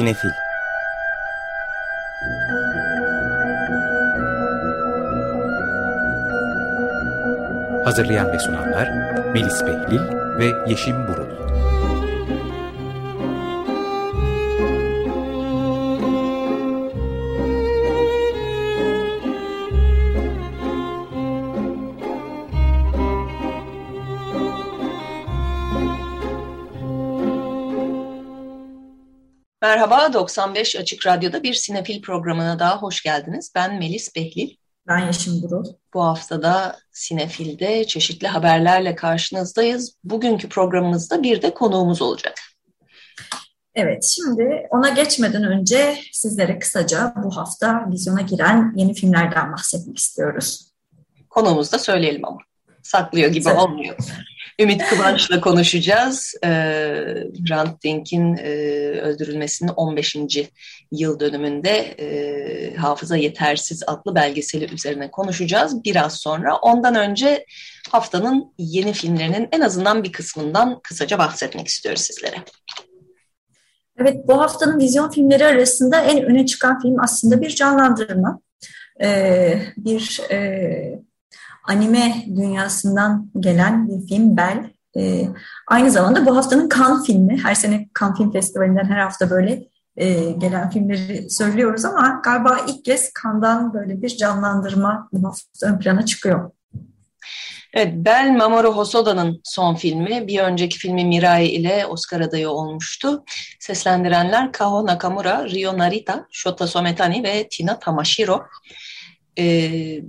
Sinefil Hazırlayan ve sunanlar Melis Behlil ve Yeşim Burul. 95 Açık Radyo'da bir sinefil programına daha hoş geldiniz. Ben Melis Behlil. Ben Yeşim Burul. Bu haftada Sinefil'de çeşitli haberlerle karşınızdayız. Bugünkü programımızda bir de konuğumuz olacak. Evet, şimdi ona geçmeden önce sizlere kısaca bu hafta vizyona giren yeni filmlerden bahsetmek istiyoruz. Konuğumuzu da söyleyelim ama. Saklıyor gibi Söyle. olmuyor. Ümit Kıvanç'la konuşacağız. Ee, Hrant Dink'in e, öldürülmesinin 15. yıl dönümünde e, Hafıza Yetersiz adlı belgeseli üzerine konuşacağız biraz sonra. Ondan önce haftanın yeni filmlerinin en azından bir kısmından kısaca bahsetmek istiyoruz sizlere. Evet, bu haftanın vizyon filmleri arasında en öne çıkan film aslında bir canlandırma. Ee, bir e, anime dünyasından gelen bir film Bell. E, aynı zamanda bu haftanın Cannes filmi. Her sene Cannes Film Festivali'nden her hafta böyle e, gelen filmleri söylüyoruz ama galiba ilk kez Cannes'dan böyle bir canlandırma bu hafta ön plana çıkıyor. Evet, Bel Mamoru Hosoda'nın son filmi. Bir önceki filmi Mirai ile Oscar adayı olmuştu. Seslendirenler Kaho Nakamura, Ryo Narita, Shota Sometani ve Tina Tamashiro. Ee,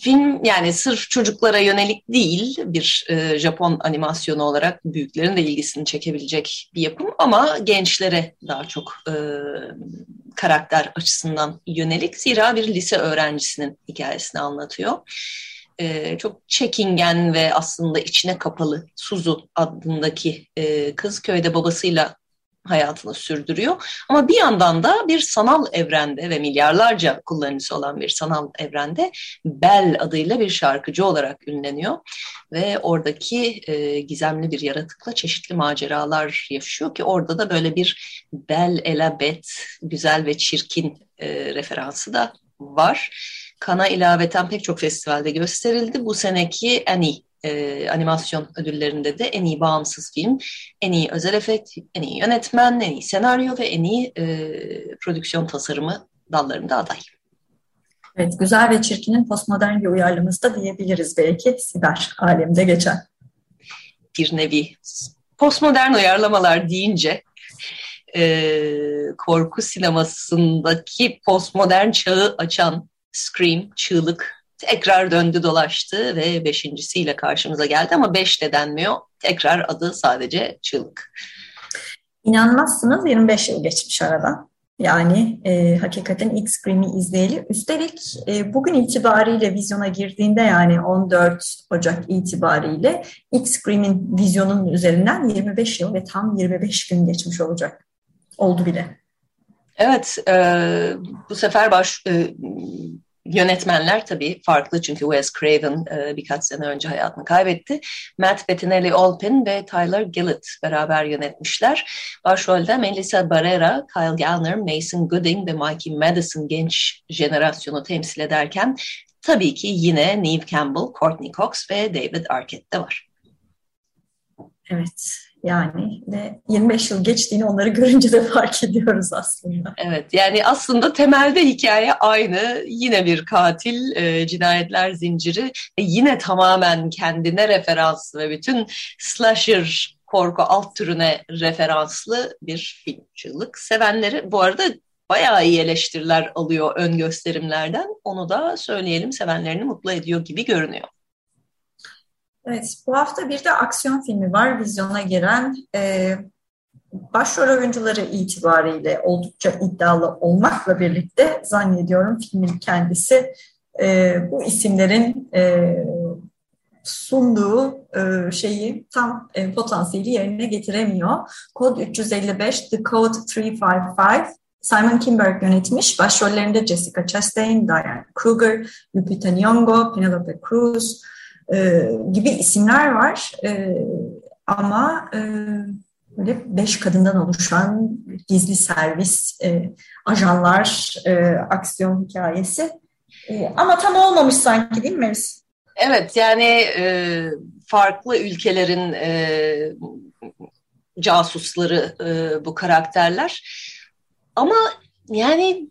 Film yani sırf çocuklara yönelik değil bir e, Japon animasyonu olarak büyüklerin de ilgisini çekebilecek bir yapım ama gençlere daha çok e, karakter açısından yönelik. Zira bir lise öğrencisinin hikayesini anlatıyor. E, çok çekingen ve aslında içine kapalı Suzu adındaki e, kız köyde babasıyla hayatını sürdürüyor. Ama bir yandan da bir sanal evrende ve milyarlarca kullanıcısı olan bir sanal evrende Bell adıyla bir şarkıcı olarak ünleniyor. Ve oradaki e, gizemli bir yaratıkla çeşitli maceralar yaşıyor ki orada da böyle bir Bell Elabet, güzel ve çirkin e, referansı da var. Kana ilaveten pek çok festivalde gösterildi. Bu seneki Annie e, animasyon ödüllerinde de en iyi bağımsız film, en iyi özel efekt, en iyi yönetmen, en iyi senaryo ve en iyi e, prodüksiyon tasarımı dallarında aday. Evet, güzel ve çirkinin postmodern bir uyarlaması da diyebiliriz belki siber alemde geçen. Bir nevi postmodern uyarlamalar deyince e, korku sinemasındaki postmodern çağı açan Scream, Çığlık tekrar döndü dolaştı ve beşincisiyle karşımıza geldi ama beş de denmiyor. Tekrar adı sadece Çığlık. İnanmazsınız 25 yıl geçmiş aradan. Yani e, hakikaten ilk Scream'i izleyeli. Üstelik e, bugün itibariyle vizyona girdiğinde yani 14 Ocak itibariyle ilk Scream'in vizyonunun üzerinden 25 yıl ve tam 25 gün geçmiş olacak. Oldu bile. Evet, e, bu sefer baş e, Yönetmenler tabii farklı çünkü Wes Craven e, birkaç sene önce hayatını kaybetti. Matt Bettinelli Olpin ve Tyler Gillett beraber yönetmişler. Başrolde Melissa Barrera, Kyle Gallner, Mason Gooding ve Mikey Madison genç jenerasyonu temsil ederken tabii ki yine Neve Campbell, Courtney Cox ve David Arquette de var. Evet, yani ve 25 yıl geçtiğini onları görünce de fark ediyoruz aslında. Evet yani aslında temelde hikaye aynı. Yine bir katil, e, cinayetler zinciri ve yine tamamen kendine referanslı ve bütün slasher korku alt türüne referanslı bir film. Çığlık sevenleri bu arada bayağı iyi eleştiriler alıyor ön gösterimlerden. Onu da söyleyelim sevenlerini mutlu ediyor gibi görünüyor. Evet, bu hafta bir de aksiyon filmi var vizyona giren. E, başrol oyuncuları itibariyle oldukça iddialı olmakla birlikte zannediyorum filmin kendisi e, bu isimlerin e, sunduğu e, şeyi tam e, potansiyeli yerine getiremiyor. Kod 355, The Code 355 Simon Kinberg yönetmiş. Başrollerinde Jessica Chastain, Diane Kruger, Lupita Nyong'o, Penelope Cruz, e, gibi isimler var. E, ama e, böyle beş kadından oluşan gizli servis, e, ajanlar, e, aksiyon hikayesi. E, ama tam olmamış sanki değil mi Melis? Evet yani e, farklı ülkelerin e, casusları e, bu karakterler. Ama yani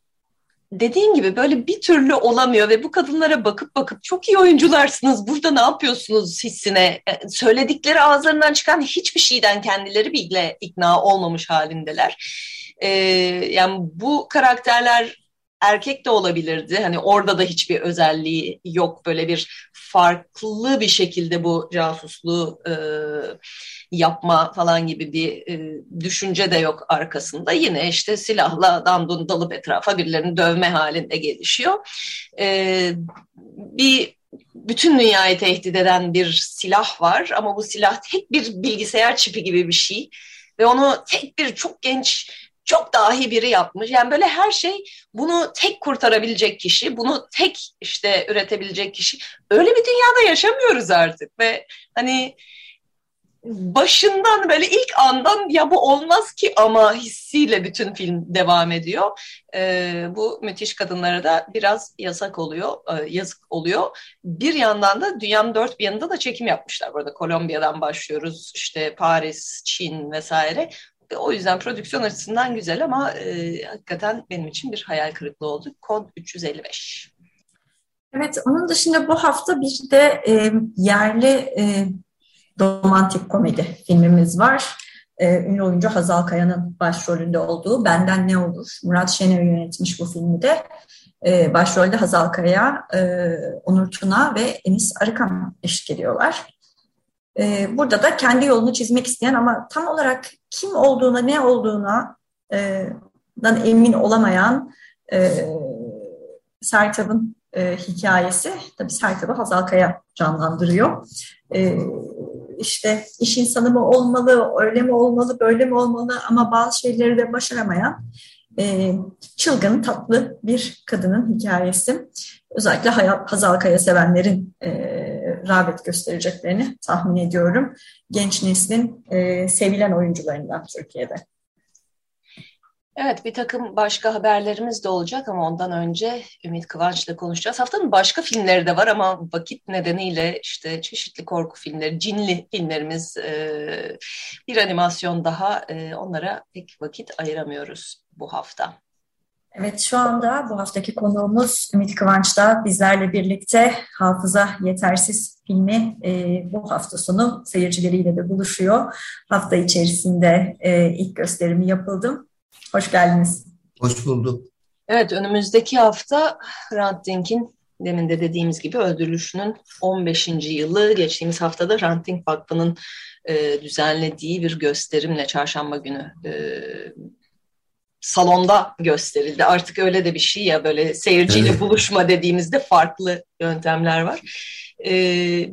dediğin gibi böyle bir türlü olamıyor ve bu kadınlara bakıp bakıp çok iyi oyuncularsınız burada ne yapıyorsunuz hissine e, söyledikleri ağızlarından çıkan hiçbir şeyden kendileri bile ikna olmamış halindeler. Ee, yani bu karakterler erkek de olabilirdi. Hani orada da hiçbir özelliği yok. Böyle bir farklı bir şekilde bu casusluğu e, yapma falan gibi bir e, düşünce de yok arkasında. Yine işte silahla dandun dalıp etrafa birilerini dövme halinde gelişiyor. E, bir bütün dünyayı tehdit eden bir silah var ama bu silah tek bir bilgisayar çipi gibi bir şey ve onu tek bir çok genç çok dahi biri yapmış. Yani böyle her şey bunu tek kurtarabilecek kişi, bunu tek işte üretebilecek kişi. Öyle bir dünyada yaşamıyoruz artık ve hani başından böyle ilk andan ya bu olmaz ki ama hissiyle bütün film devam ediyor. Ee, bu müthiş kadınlara da biraz yasak oluyor, e, yazık oluyor. Bir yandan da dünyanın dört bir yanında da çekim yapmışlar. Burada Kolombiya'dan başlıyoruz, işte Paris, Çin vesaire. O yüzden prodüksiyon açısından güzel ama e, hakikaten benim için bir hayal kırıklığı oldu. Kod 355. Evet, onun dışında bu hafta bir de e, yerli e, romantik komedi filmimiz var. E, ünlü oyuncu Hazal Kaya'nın başrolünde olduğu Benden Ne Olur? Murat Şener yönetmiş bu filmi de. E, başrolde Hazal Kaya, e, Onur Tuna ve Enis Arıkan eşlik ediyorlar. E, burada da kendi yolunu çizmek isteyen ama tam olarak kim olduğuna, ne olduğuna e, dan emin olamayan e, Sertab'ın e, hikayesi. Tabii Sertab'ı Hazal Kaya canlandırıyor. E, işte iş insanı mı olmalı, öyle mi olmalı, böyle mi olmalı ama bazı şeyleri de başaramayan e, çılgın, tatlı bir kadının hikayesi. Özellikle Hazal Kaya sevenlerin e, rağbet göstereceklerini tahmin ediyorum. Genç neslin e, sevilen oyuncularından Türkiye'de. Evet bir takım başka haberlerimiz de olacak ama ondan önce Ümit Kıvanç'la konuşacağız. Haftanın başka filmleri de var ama vakit nedeniyle işte çeşitli korku filmleri, cinli filmlerimiz, e, bir animasyon daha e, onlara pek vakit ayıramıyoruz bu hafta. Evet şu anda bu haftaki konuğumuz Ümit Kıvanç da bizlerle birlikte Hafıza Yetersiz filmi e, bu hafta sonu seyircileriyle de buluşuyor. Hafta içerisinde e, ilk gösterimi yapıldım. Hoş geldiniz. Hoş bulduk. Evet, önümüzdeki hafta Hrant Dink'in demin de dediğimiz gibi öldürülüşünün 15. yılı. Geçtiğimiz haftada Hrant Dink Vakfı'nın e, düzenlediği bir gösterimle çarşamba günü e, salonda gösterildi. Artık öyle de bir şey ya böyle seyirciyle evet. buluşma dediğimizde farklı yöntemler var. E,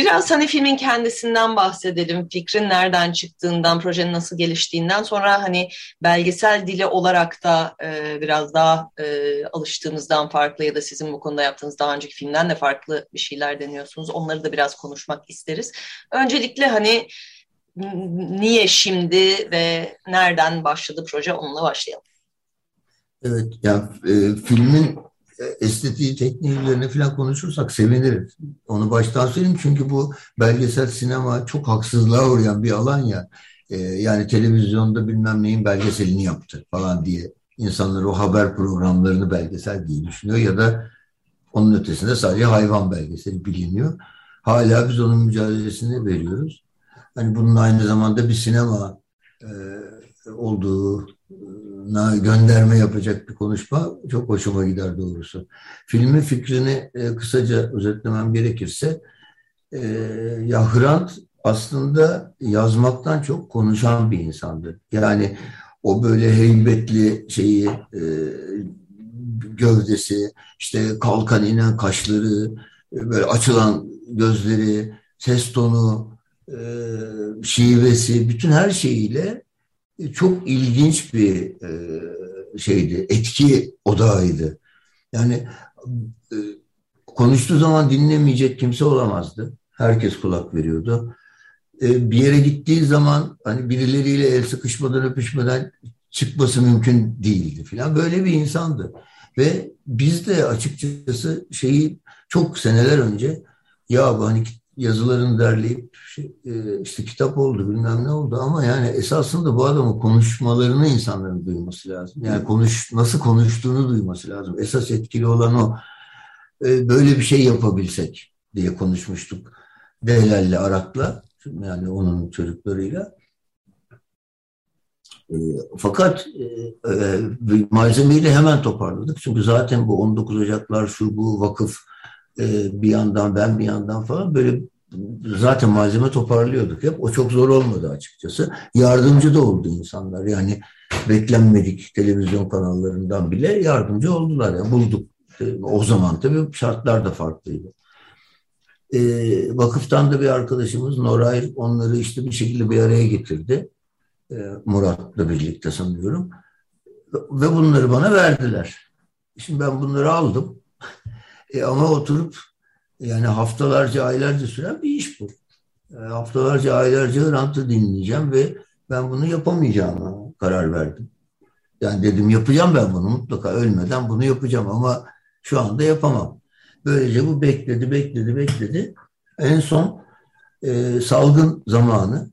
Biraz hani filmin kendisinden bahsedelim, fikrin nereden çıktığından, projenin nasıl geliştiğinden sonra hani belgesel dili olarak da e, biraz daha e, alıştığımızdan farklı ya da sizin bu konuda yaptığınız daha önceki filmden de farklı bir şeyler deniyorsunuz. Onları da biraz konuşmak isteriz. Öncelikle hani niye şimdi ve nereden başladı proje onunla başlayalım. Evet, ya e, filmin estetiği, tekniği üzerine falan konuşursak sevinirim. Onu baştan söyleyeyim çünkü bu belgesel sinema çok haksızlığa uğrayan bir alan ya. E, yani televizyonda bilmem neyin belgeselini yaptı falan diye insanlar o haber programlarını belgesel diye düşünüyor ya da onun ötesinde sadece hayvan belgeseli biliniyor. Hala biz onun mücadelesini veriyoruz. Hani bunun aynı zamanda bir sinema e, olduğu gönderme yapacak bir konuşma çok hoşuma gider doğrusu. Filmin fikrini e, kısaca özetlemem gerekirse e, ya Hrant aslında yazmaktan çok konuşan bir insandı. Yani o böyle heybetli şeyi e, gövdesi, işte kalkan inen kaşları, e, böyle açılan gözleri, ses tonu, e, şivesi, bütün her şeyiyle çok ilginç bir e, şeydi, etki odağıydı. Yani e, konuştuğu zaman dinlemeyecek kimse olamazdı. Herkes kulak veriyordu. e, bir yere gittiği zaman hani birileriyle el sıkışmadan öpüşmeden çıkması mümkün değildi falan. Böyle bir insandı. Ve biz de açıkçası şeyi çok seneler önce ya hani yazılarını derleyip şey, e, işte kitap oldu bilmem ne oldu ama yani esasında bu adamın konuşmalarını insanların duyması lazım. Yani konuş nasıl konuştuğunu duyması lazım. Esas etkili olan o. E, böyle bir şey yapabilsek diye konuşmuştuk. Delal'le Arak'la yani onun çocuklarıyla. E, fakat malzemeyi de hemen toparladık. Çünkü zaten bu 19 Ocaklar şu bu vakıf e, bir yandan ben bir yandan falan böyle zaten malzeme toparlıyorduk hep. O çok zor olmadı açıkçası. Yardımcı da oldu insanlar. Yani beklenmedik televizyon kanallarından bile yardımcı oldular. Yani bulduk. E, o zaman tabii şartlar da farklıydı. E, vakıftan da bir arkadaşımız Noray onları işte bir şekilde bir araya getirdi. E, Murat'la birlikte sanıyorum. Ve bunları bana verdiler. Şimdi ben bunları aldım. E, ama oturup yani haftalarca, aylarca süren bir iş bu. E, haftalarca, aylarca Hrant'ı dinleyeceğim ve ben bunu yapamayacağıma karar verdim. Yani dedim yapacağım ben bunu mutlaka ölmeden bunu yapacağım ama şu anda yapamam. Böylece bu bekledi, bekledi, bekledi. En son e, salgın zamanı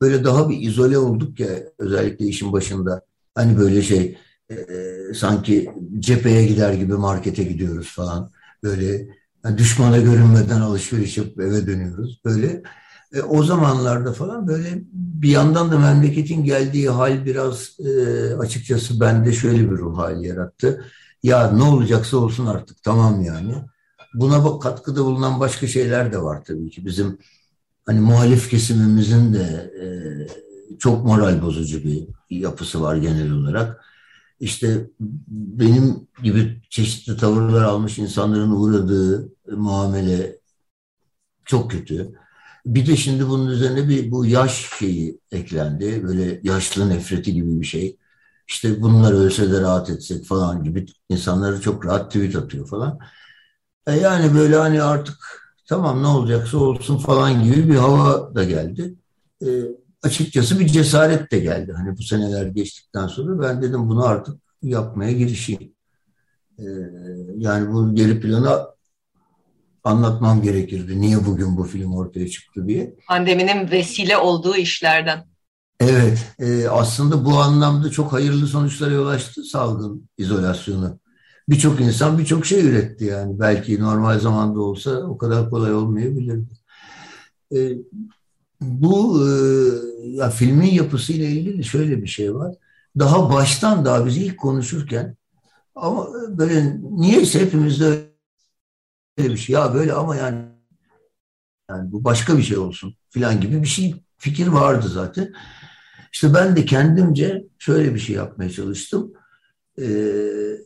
böyle daha bir izole olduk ya özellikle işin başında. Hani böyle şey e, sanki cepheye gider gibi markete gidiyoruz falan. Böyle yani düşmana görünmeden alışveriş yapıp eve dönüyoruz. Böyle e, o zamanlarda falan böyle bir yandan da memleketin geldiği hal biraz e, açıkçası bende şöyle bir ruh hali yarattı. Ya ne olacaksa olsun artık tamam yani. Buna bak katkıda bulunan başka şeyler de var tabii ki. Bizim hani muhalif kesimimizin de e, çok moral bozucu bir yapısı var genel olarak işte benim gibi çeşitli tavırlar almış insanların uğradığı muamele çok kötü. Bir de şimdi bunun üzerine bir bu yaş şeyi eklendi. Böyle yaşlı nefreti gibi bir şey. İşte bunlar ölse de rahat etsek falan gibi insanları çok rahat tweet atıyor falan. E yani böyle hani artık tamam ne olacaksa olsun falan gibi bir hava da geldi. E, açıkçası bir cesaret de geldi. Hani bu seneler geçtikten sonra ben dedim bunu artık yapmaya girişeyim. Ee, yani bu geri planı anlatmam gerekirdi. Niye bugün bu film ortaya çıktı diye. Pandeminin vesile olduğu işlerden. Evet, e, aslında bu anlamda çok hayırlı sonuçlara yol açtı salgın izolasyonu. Birçok insan birçok şey üretti yani. Belki normal zamanda olsa o kadar kolay olmayabilirdi. E, bu e, ya filmin yapısıyla ilgili şöyle bir şey var. Daha baştan daha biz ilk konuşurken ama böyle niyeyse hepimizde öyle bir şey. Ya böyle ama yani yani bu başka bir şey olsun filan gibi bir şey fikir vardı zaten. İşte ben de kendimce şöyle bir şey yapmaya çalıştım. Ee,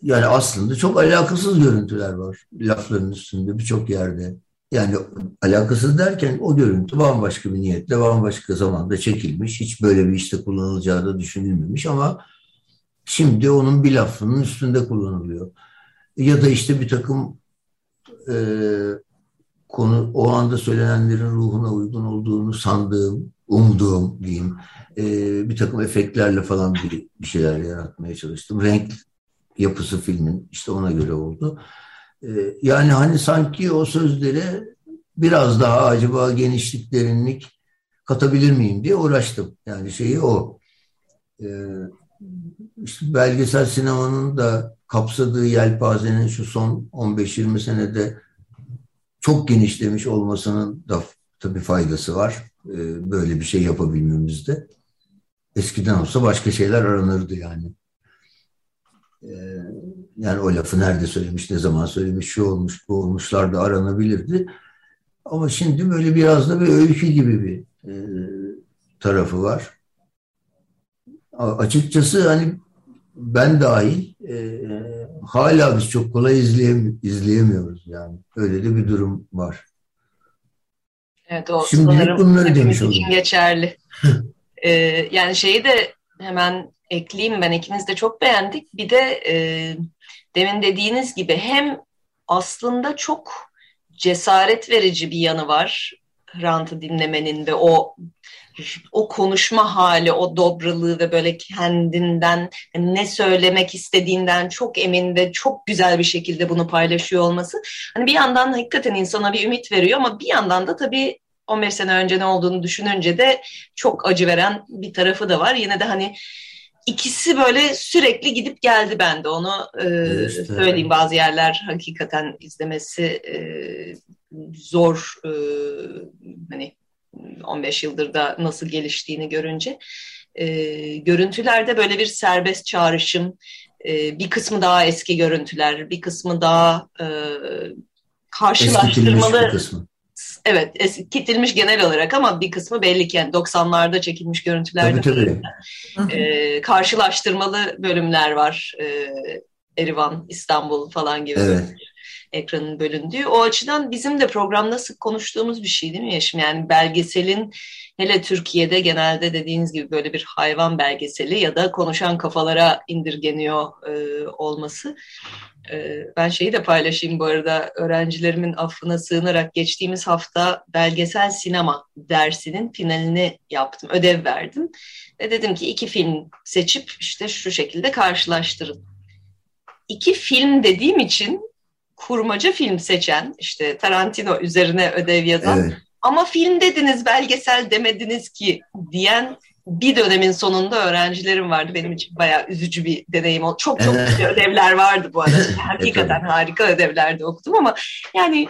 yani aslında çok alakasız görüntüler var lafların üstünde birçok yerde. Yani alakasız derken o görüntü bambaşka bir niyetle, bambaşka zamanda çekilmiş. Hiç böyle bir işte kullanılacağı da düşünülmemiş ama şimdi onun bir lafının üstünde kullanılıyor. Ya da işte bir takım e, konu o anda söylenenlerin ruhuna uygun olduğunu sandığım, umduğum diyeyim e, bir takım efektlerle falan bir, bir şeyler yaratmaya çalıştım. Renk yapısı filmin işte ona göre oldu. Ee, yani hani sanki o sözlere biraz daha acaba genişlik, derinlik katabilir miyim diye uğraştım. Yani şeyi o. Ee, belgesel sinemanın da kapsadığı yelpazenin şu son 15-20 senede çok genişlemiş olmasının da tabii faydası var. Ee, böyle bir şey yapabilmemizde. Eskiden olsa başka şeyler aranırdı yani. Yani o lafı nerede söylemiş, ne zaman söylemiş, şu olmuş, bu olmuşlar da aranabilirdi. Ama şimdi böyle biraz da bir öykü gibi bir e, tarafı var. Açıkçası hani ben dahil e, hala biz çok kolay izleyem izleyemiyoruz yani. Öyle de bir durum var. Evet o Şimdi bunları demiş oldum. geçerli. ee, yani şeyi de hemen ekleyeyim ben ikimiz de çok beğendik. Bir de e, demin dediğiniz gibi hem aslında çok cesaret verici bir yanı var. Hrant'ı dinlemenin ve o o konuşma hali, o dobralığı ve böyle kendinden ne söylemek istediğinden çok emin ve çok güzel bir şekilde bunu paylaşıyor olması. Hani bir yandan hakikaten insana bir ümit veriyor ama bir yandan da tabii 15 sene önce ne olduğunu düşününce de çok acı veren bir tarafı da var. Yine de hani ikisi böyle sürekli gidip geldi bende. Onu e, işte. söyleyeyim. Bazı yerler hakikaten izlemesi e, zor e, hani 15 yıldır da nasıl geliştiğini görünce. E, görüntülerde böyle bir serbest çağrışım e, bir kısmı daha eski görüntüler bir kısmı daha e, karşılaştırmalı evet eskitilmiş genel olarak ama bir kısmı belli ki yani 90'larda çekilmiş görüntülerde tabii, tabii. E, karşılaştırmalı bölümler var. E, Erivan, İstanbul falan gibi evet. Ekranın bölündüğü. O açıdan bizim de programda sık konuştuğumuz bir şey değil mi Yaşım? Yani belgeselin hele Türkiye'de genelde dediğiniz gibi böyle bir hayvan belgeseli ya da konuşan kafalara indirgeniyor e, olması. Ee, ben şeyi de paylaşayım bu arada öğrencilerimin affına sığınarak geçtiğimiz hafta belgesel sinema dersinin finalini yaptım. Ödev verdim ve dedim ki iki film seçip işte şu şekilde karşılaştırın. İki film dediğim için kurmaca film seçen işte Tarantino üzerine ödev yazan evet. ama film dediniz belgesel demediniz ki diyen bir dönemin sonunda öğrencilerim vardı. Benim için bayağı üzücü bir deneyim oldu. Çok çok güzel ödevler vardı bu arada. Hakikaten harika ödevlerde okudum ama yani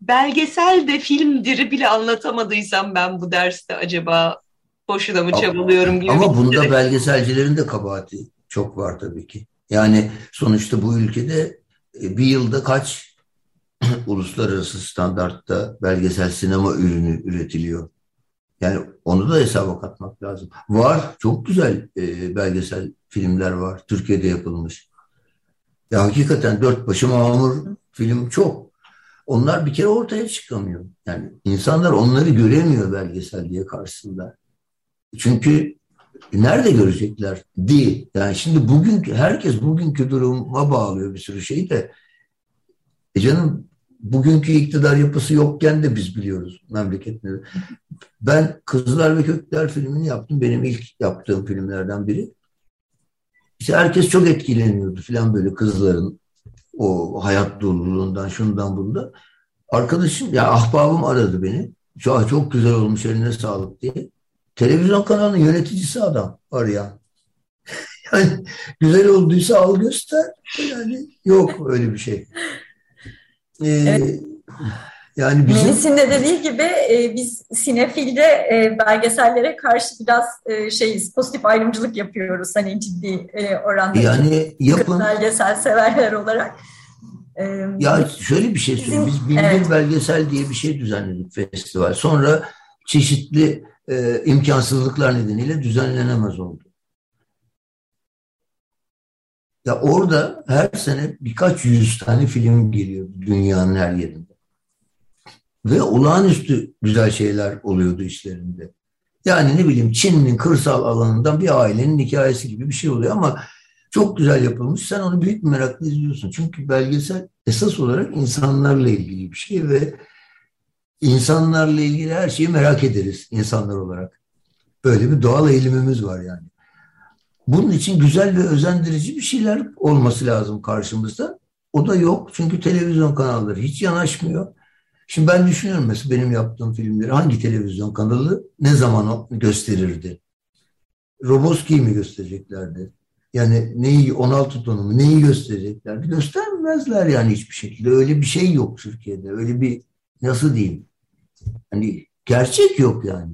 belgesel de filmdir bile anlatamadıysam ben bu derste acaba boşuna mı çabalıyorum gibi. Ama bunda belgeselcilerin de kabahati çok var tabii ki. Yani sonuçta bu ülkede bir yılda kaç uluslararası standartta belgesel sinema ürünü üretiliyor? Yani onu da hesaba katmak lazım. Var, çok güzel e, belgesel filmler var. Türkiye'de yapılmış. Ya hakikaten dört başı mamur film çok. Onlar bir kere ortaya çıkamıyor. Yani insanlar onları göremiyor belgesel diye karşısında. Çünkü nerede görecekler? Değil. Yani şimdi bugün herkes bugünkü duruma bağlıyor bir sürü şeyi de. E canım bugünkü iktidar yapısı yokken de biz biliyoruz memleketleri. Ben Kızlar ve Kökler filmini yaptım. Benim ilk yaptığım filmlerden biri. İşte herkes çok etkileniyordu falan böyle kızların o hayat doluluğundan, şundan bundan. Arkadaşım, ya ahbabım aradı beni. Çok, çok güzel olmuş eline sağlık diye. Televizyon kanalının yöneticisi adam arayan. yani güzel olduysa al göster. Yani yok öyle bir şey. Ee, evet. Yani bizim... Melis'in de dediği gibi e, biz sinefilde e, belgesellere karşı biraz e, şeyiz, pozitif ayrımcılık yapıyoruz hani ciddi e, oranda. Yani yapın. Belgesel severler olarak. E, ya şöyle bir şey söyleyeyim. Biz Bildir evet. Belgesel diye bir şey düzenledik festival. Sonra çeşitli e, imkansızlıklar nedeniyle düzenlenemez oldu. Ya orada her sene birkaç yüz tane film geliyor dünyanın her yerinde. Ve olağanüstü güzel şeyler oluyordu işlerinde. Yani ne bileyim Çin'in kırsal alanından bir ailenin hikayesi gibi bir şey oluyor ama çok güzel yapılmış. Sen onu büyük bir merakla izliyorsun. Çünkü belgesel esas olarak insanlarla ilgili bir şey ve insanlarla ilgili her şeyi merak ederiz insanlar olarak. Böyle bir doğal eğilimimiz var yani. Bunun için güzel ve özendirici bir şeyler olması lazım karşımızda. O da yok çünkü televizyon kanalları hiç yanaşmıyor. Şimdi ben düşünüyorum mesela benim yaptığım filmleri hangi televizyon kanalı ne zaman gösterirdi? Roboski'yi mi göstereceklerdi? Yani neyi 16 tonu mu neyi göstereceklerdi? Göstermezler yani hiçbir şekilde. Öyle bir şey yok Türkiye'de. Öyle bir nasıl diyeyim? Hani gerçek yok yani.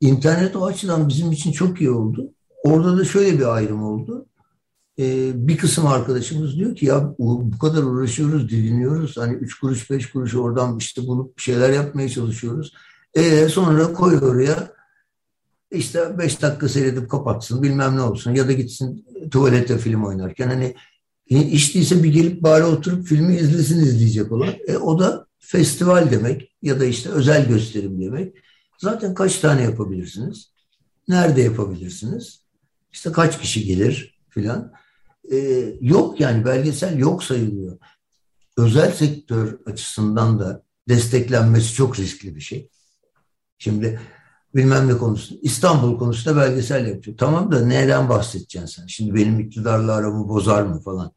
İnternet o açıdan bizim için çok iyi oldu. Orada da şöyle bir ayrım oldu. Ee, bir kısım arkadaşımız diyor ki ya bu kadar uğraşıyoruz, didiniyoruz. Hani üç kuruş, beş kuruş oradan işte bulup bir şeyler yapmaya çalışıyoruz. E sonra koy oraya işte beş dakika seyredip kapatsın bilmem ne olsun ya da gitsin tuvalete film oynarken hani hiç değilse bir gelip bari oturup filmi izlesin izleyecek olan. E, o da festival demek ya da işte özel gösterim demek. Zaten kaç tane yapabilirsiniz? Nerede yapabilirsiniz? İşte kaç kişi gelir filan. Ee, yok yani belgesel yok sayılıyor. Özel sektör açısından da desteklenmesi çok riskli bir şey. Şimdi bilmem ne konusunda, İstanbul konusunda belgesel yapıyor. Tamam da neden bahsedeceksin sen? Şimdi benim iktidarla aramı bozar mı falan.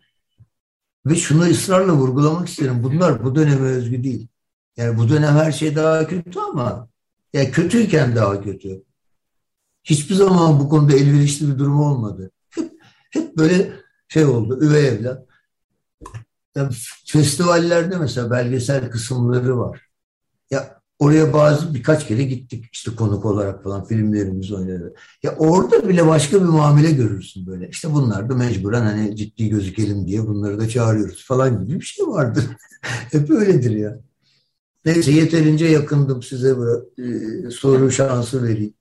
Ve şunu ısrarla vurgulamak isterim. Bunlar bu döneme özgü değil. Yani bu dönem her şey daha kötü ama ya kötüyken daha kötü. Hiçbir zaman bu konuda elverişli bir durum olmadı. Hep, hep böyle şey oldu, üvey evlat. Yani festivallerde mesela belgesel kısımları var. Ya oraya bazı birkaç kere gittik işte konuk olarak falan filmlerimiz oynadı. Ya orada bile başka bir muamele görürsün böyle. İşte bunlar da mecburen hani ciddi gözükelim diye bunları da çağırıyoruz falan gibi bir şey vardır. Hep öyledir ya. Neyse yeterince yakındım size bu e, soru şansı vereyim.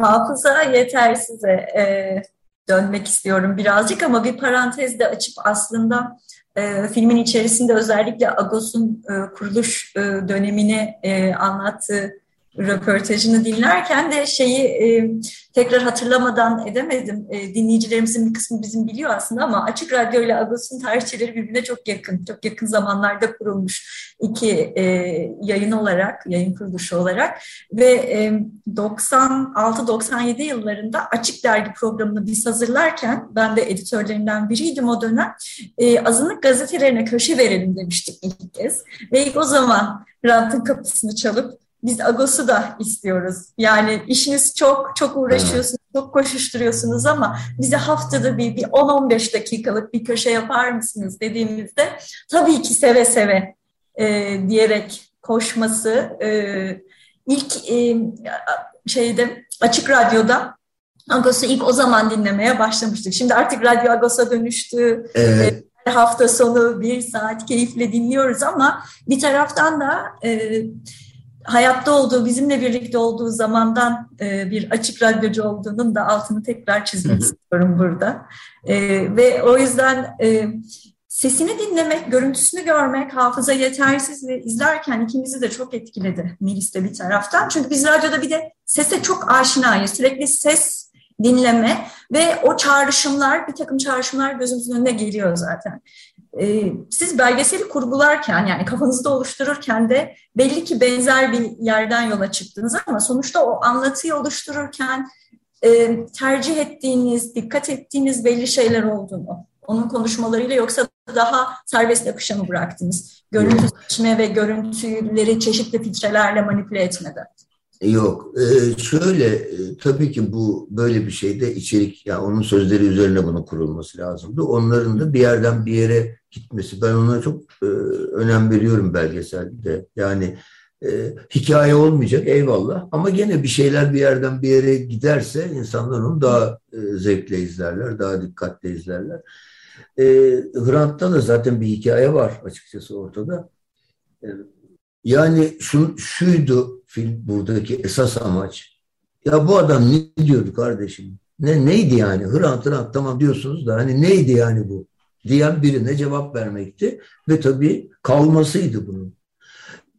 Hafıza yetersize e, dönmek istiyorum birazcık ama bir parantez de açıp aslında e, filmin içerisinde özellikle Agos'un e, kuruluş e, dönemini e, anlattığı röportajını dinlerken de şeyi e, tekrar hatırlamadan edemedim. E, dinleyicilerimizin bir kısmı bizim biliyor aslında ama Açık Radyo ile Agos'un tarihçeleri birbirine çok yakın. Çok yakın zamanlarda kurulmuş iki e, yayın olarak, yayın kuruluşu olarak ve e, 96-97 yıllarında Açık Dergi programını biz hazırlarken ben de editörlerinden biriydim o dönem. E, azınlık gazetelerine köşe verelim demiştik ilk kez ve ilk o zaman rantın kapısını çalıp biz Agos'u da istiyoruz. Yani işiniz çok, çok uğraşıyorsunuz, çok koşuşturuyorsunuz ama bize haftada bir, bir 10-15 dakikalık bir köşe yapar mısınız dediğimizde tabii ki seve seve e, diyerek koşması e, ilk e, şeyde açık radyoda Agos'u ilk o zaman dinlemeye başlamıştık. Şimdi artık Radyo Agos'a dönüştü. Evet. E, hafta sonu bir saat keyifle dinliyoruz ama bir taraftan da e, hayatta olduğu, bizimle birlikte olduğu zamandan e, bir açık radyocu olduğunun da altını tekrar çizmek istiyorum burada. E, ve o yüzden e, sesini dinlemek, görüntüsünü görmek, hafıza yetersiz ve izlerken ikimizi de çok etkiledi Melis de bir taraftan. Çünkü biz radyoda bir de sese çok aşinayız. Sürekli ses dinleme ve o çağrışımlar, bir takım çağrışımlar gözümüzün önüne geliyor zaten. Ee, siz belgeseli kurgularken yani kafanızda oluştururken de belli ki benzer bir yerden yola çıktınız ama sonuçta o anlatıyı oluştururken e, tercih ettiğiniz, dikkat ettiğiniz belli şeyler oldu mu? Onun konuşmalarıyla yoksa daha serbest akışa mı bıraktınız? Görüntü seçme ve görüntüleri çeşitli filtrelerle manipüle etmeden. Yok. Ee, şöyle e, tabii ki bu böyle bir şeyde içerik yani onun sözleri üzerine bunun kurulması lazımdı. Onların da bir yerden bir yere gitmesi. Ben ona çok e, önem veriyorum belgeselde. Yani e, hikaye olmayacak eyvallah ama gene bir şeyler bir yerden bir yere giderse insanlar onu daha e, zevkle izlerler, daha dikkatle izlerler. E, Hrant'ta da zaten bir hikaye var açıkçası ortada. E, yani şu, şuydu film buradaki esas amaç. Ya bu adam ne diyordu kardeşim? Ne neydi yani? Hrant Hrant tamam diyorsunuz da hani neydi yani bu? Diyen birine cevap vermekti ve tabii kalmasıydı bunun.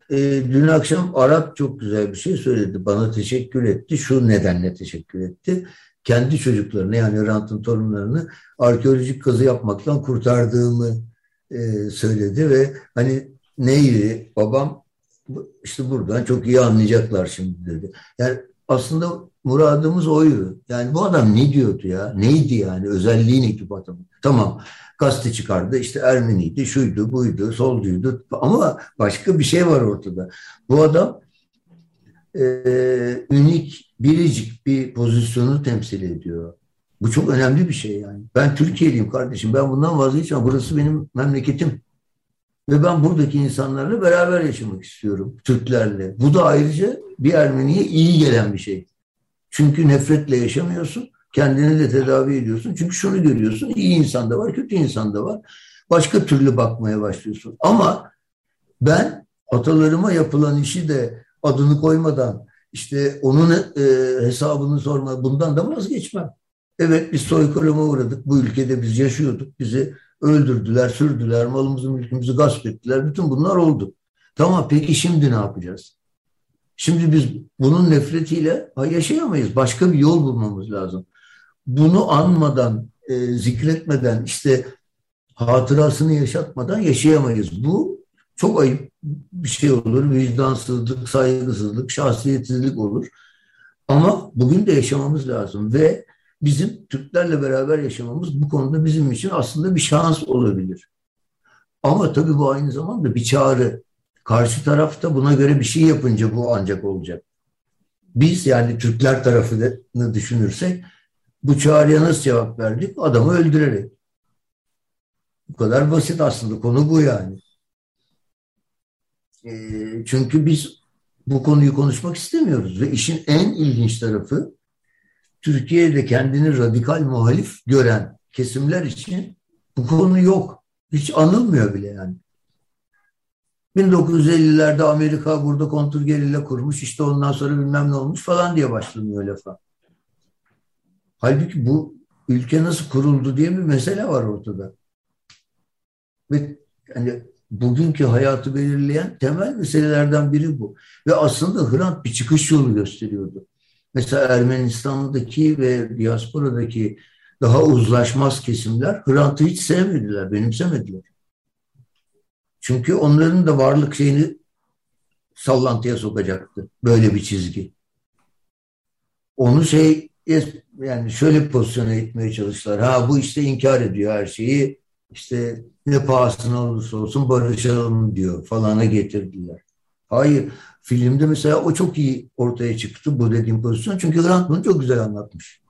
E, dün akşam Arap çok güzel bir şey söyledi. Bana teşekkür etti. Şu nedenle teşekkür etti. Kendi çocuklarını yani Hrant'ın torunlarını arkeolojik kazı yapmaktan kurtardığımı e, söyledi ve hani neydi babam işte buradan çok iyi anlayacaklar şimdi dedi. Yani aslında muradımız oydu. Yani bu adam ne diyordu ya? Neydi yani? Özelliği neydi bu adamın? Tamam gazete çıkardı işte Ermeniydi, şuydu, buydu, solduydu ama başka bir şey var ortada. Bu adam e, ünik, biricik bir pozisyonu temsil ediyor. Bu çok önemli bir şey yani. Ben Türkiye'liyim kardeşim. Ben bundan vazgeçmem. Burası benim memleketim. Ve ben buradaki insanlarla beraber yaşamak istiyorum. Türklerle. Bu da ayrıca bir Ermeniye iyi gelen bir şey. Çünkü nefretle yaşamıyorsun. Kendini de tedavi ediyorsun. Çünkü şunu görüyorsun. iyi insan da var, kötü insan da var. Başka türlü bakmaya başlıyorsun. Ama ben atalarıma yapılan işi de adını koymadan işte onun e, hesabını sorma bundan da vazgeçmem. Evet biz soykırıma uğradık. Bu ülkede biz yaşıyorduk. Bizi öldürdüler, sürdüler, malımızı, mülkümüzü gasp ettiler. Bütün bunlar oldu. Tamam peki şimdi ne yapacağız? Şimdi biz bunun nefretiyle yaşayamayız. Başka bir yol bulmamız lazım. Bunu anmadan, e, zikretmeden, işte hatırasını yaşatmadan yaşayamayız. Bu çok ayıp bir şey olur. Vicdansızlık, saygısızlık, şahsiyetsizlik olur. Ama bugün de yaşamamız lazım ve bizim Türklerle beraber yaşamamız bu konuda bizim için aslında bir şans olabilir. Ama tabii bu aynı zamanda bir çağrı. Karşı tarafta buna göre bir şey yapınca bu ancak olacak. Biz yani Türkler tarafını düşünürsek bu çağrıya nasıl cevap verdik? Adamı öldürerek. Bu kadar basit aslında. Konu bu yani. E, çünkü biz bu konuyu konuşmak istemiyoruz. Ve işin en ilginç tarafı Türkiye'de kendini radikal muhalif gören kesimler için bu konu yok. Hiç anılmıyor bile yani. 1950'lerde Amerika burada kontrgerilla kurmuş işte ondan sonra bilmem ne olmuş falan diye başlanıyor lafa. Halbuki bu ülke nasıl kuruldu diye bir mesele var ortada. Ve yani bugünkü hayatı belirleyen temel meselelerden biri bu. Ve aslında Hrant bir çıkış yolu gösteriyordu. Mesela Ermenistan'daki ve diasporadaki daha uzlaşmaz kesimler Hrant'ı hiç sevmediler, benimsemediler. Çünkü onların da varlık şeyini sallantıya sokacaktı. Böyle bir çizgi. Onu şey yani şöyle pozisyona etmeye çalıştılar. Ha bu işte inkar ediyor her şeyi. İşte ne pahasına olursa olsun barışalım diyor falana getirdiler. Hayır. Filmde mesela o çok iyi ortaya çıktı bu dediğim pozisyon. Çünkü Grant bunu çok güzel anlatmış.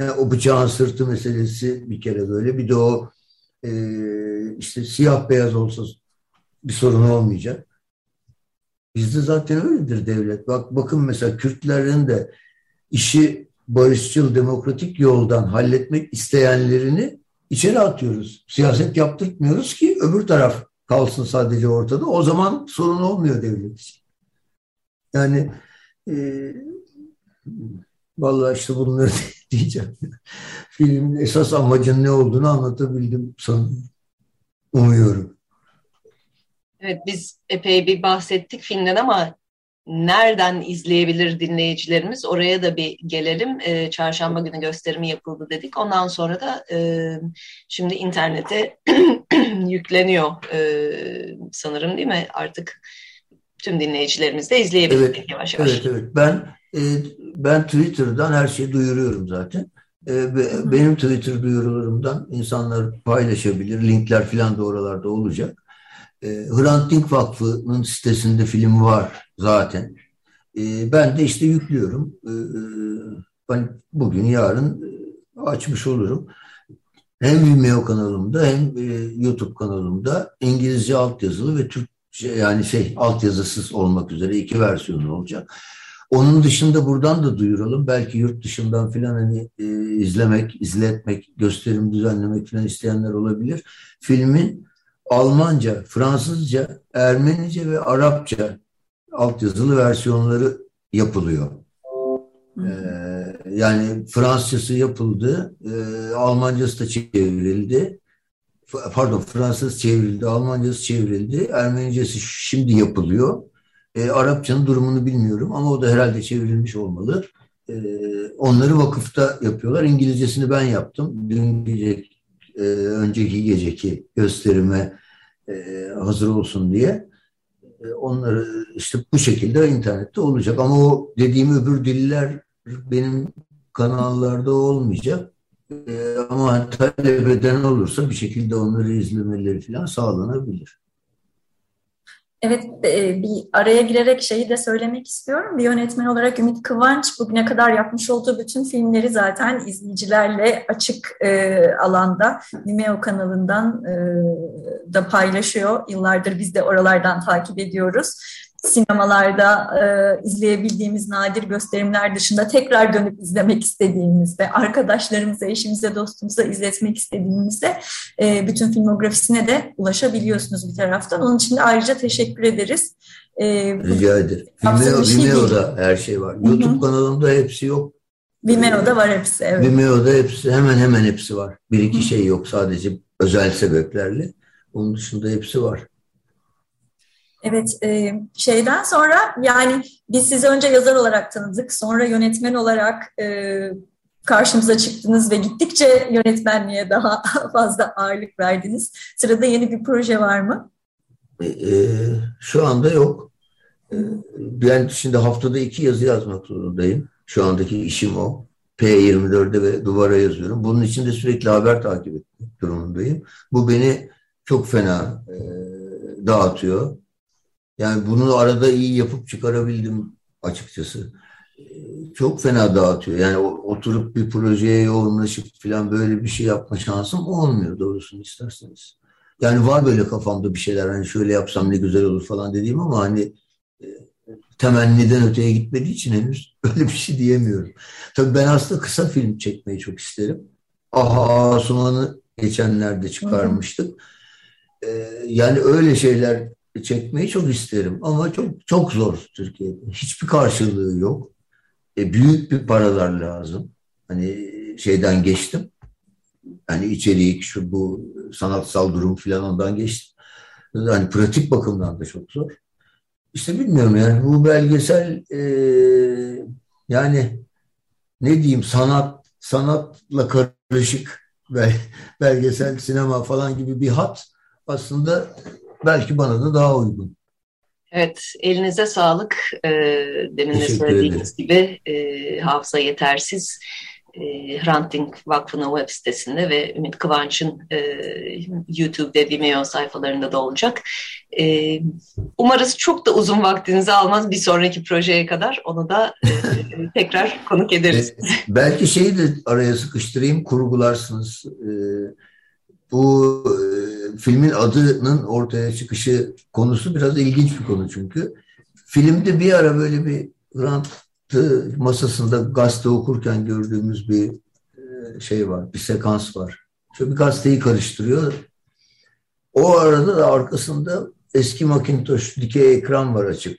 Yani o bıçağın sırtı meselesi bir kere böyle. Bir de o e, işte siyah beyaz olsa bir sorun olmayacak. Bizde zaten öyledir devlet. Bak bakın mesela Kürtlerin de işi barışçıl demokratik yoldan halletmek isteyenlerini içeri atıyoruz. Siyaset yaptırtmıyoruz ki öbür taraf kalsın sadece ortada. O zaman sorun olmuyor devlet için. Yani e, vallahi işte bunları diyeceğim. Filmin esas amacın ne olduğunu anlatabildim sanırım. Umuyorum. Evet biz epey bir bahsettik filmden ama nereden izleyebilir dinleyicilerimiz? Oraya da bir gelelim. E, çarşamba günü gösterimi yapıldı dedik. Ondan sonra da e, şimdi internete yükleniyor e, sanırım değil mi? Artık tüm dinleyicilerimiz de izleyebilir evet, yavaş yavaş. Evet, evet. Ben e, ben Twitter'dan her şeyi duyuruyorum zaten. E, benim Twitter duyurularımdan insanlar paylaşabilir. Linkler falan da oralarda olacak. E, Hrant Dink Vakfı'nın sitesinde film var zaten. E, ben de işte yüklüyorum. E, ben bugün yarın açmış olurum. Hem Vimeo kanalımda hem e, YouTube kanalımda İngilizce altyazılı ve Türkçe yani şey altyazısız olmak üzere iki versiyonu olacak. Onun dışında buradan da duyuralım. Belki yurt dışından filan hani e, izlemek, izletmek, gösterim düzenlemek filan isteyenler olabilir. Filmin Almanca, Fransızca, Ermenice ve Arapça altyazılı versiyonları yapılıyor. Ee, yani Fransızcası yapıldı, e, Almancası da çevrildi. Pardon, Fransız çevrildi, Almancası çevrildi, Ermenicesi şimdi yapılıyor. E, Arapçanın durumunu bilmiyorum ama o da herhalde çevrilmiş olmalı. E, onları vakıfta yapıyorlar. İngilizcesini ben yaptım. Dün gece, e, önceki geceki gösterime e, hazır olsun diye. Onları işte bu şekilde internette olacak. Ama o dediğim öbür diller benim kanallarda olmayacak. E, ama talep eden olursa bir şekilde onları izlemeleri falan sağlanabilir. Evet, e, bir araya girerek şeyi de söylemek istiyorum. Bir yönetmen olarak Ümit Kıvanç bugüne kadar yapmış olduğu bütün filmleri zaten izleyicilerle açık e, alanda Vimeo kanalından e, da paylaşıyor. Yıllardır biz de oralardan takip ediyoruz sinemalarda e, izleyebildiğimiz nadir gösterimler dışında tekrar dönüp izlemek istediğimizde, arkadaşlarımıza, eşimize, dostumuza izletmek istediğimizde e, bütün filmografisine de ulaşabiliyorsunuz bir taraftan. Onun için de ayrıca teşekkür ederiz. E, Rica ederim. Vimeo, şey Vimeo'da her şey var. Hı-hı. YouTube kanalımda hepsi yok. Vimeo'da var hepsi. Evet. Vimeo'da hepsi hemen hemen hepsi var. Bir iki Hı-hı. şey yok sadece özel sebeplerle. Onun dışında hepsi var. Evet, e, şeyden sonra yani biz sizi önce yazar olarak tanıdık, sonra yönetmen olarak e, karşımıza çıktınız ve gittikçe yönetmenliğe daha fazla ağırlık verdiniz. Sırada yeni bir proje var mı? E, şu anda yok. Ben şimdi haftada iki yazı yazmak zorundayım. Şu andaki işim o. P24'de ve duvara yazıyorum. Bunun için de sürekli haber takip etmek durumundayım. Bu beni çok fena e, dağıtıyor. Yani bunu arada iyi yapıp çıkarabildim açıkçası. E, çok fena dağıtıyor. Yani oturup bir projeye yoğunlaşıp falan böyle bir şey yapma şansım olmuyor doğrusunu isterseniz. Yani var böyle kafamda bir şeyler hani şöyle yapsam ne güzel olur falan dediğim ama hani e, temenniden öteye gitmediği için henüz öyle bir şey diyemiyorum. Tabii ben aslında kısa film çekmeyi çok isterim. Aha Asuman'ı geçenlerde çıkarmıştık. Ee, yani öyle şeyler çekmeyi çok isterim ama çok çok zor Türkiye'de. Hiçbir karşılığı yok. E, büyük bir paralar lazım. Hani şeyden geçtim. Hani içerik, şu bu sanatsal durum falan ondan geçtim. Hani pratik bakımdan da çok zor. İşte bilmiyorum yani bu belgesel e, yani ne diyeyim sanat sanatla karışık belgesel sinema falan gibi bir hat aslında belki bana da daha uygun. Evet, elinize sağlık. Ee, demin de söylediğiniz gibi e, hafıza yetersiz e, Hrant Dink Vakfı'nın web sitesinde ve Ümit Kıvanç'ın e, YouTube'de Vimeo sayfalarında da olacak. E, umarız çok da uzun vaktinizi almaz bir sonraki projeye kadar. Onu da e, tekrar konuk ederiz. E, belki şeyi de araya sıkıştırayım, kurgularsınız. E, bu e, filmin adının ortaya çıkışı konusu biraz ilginç bir konu çünkü. Filmde bir ara böyle bir Hrant masasında gazete okurken gördüğümüz bir e, şey var, bir sekans var. Şöyle bir gazeteyi karıştırıyor. O arada da arkasında eski Macintosh dikey ekran var açık.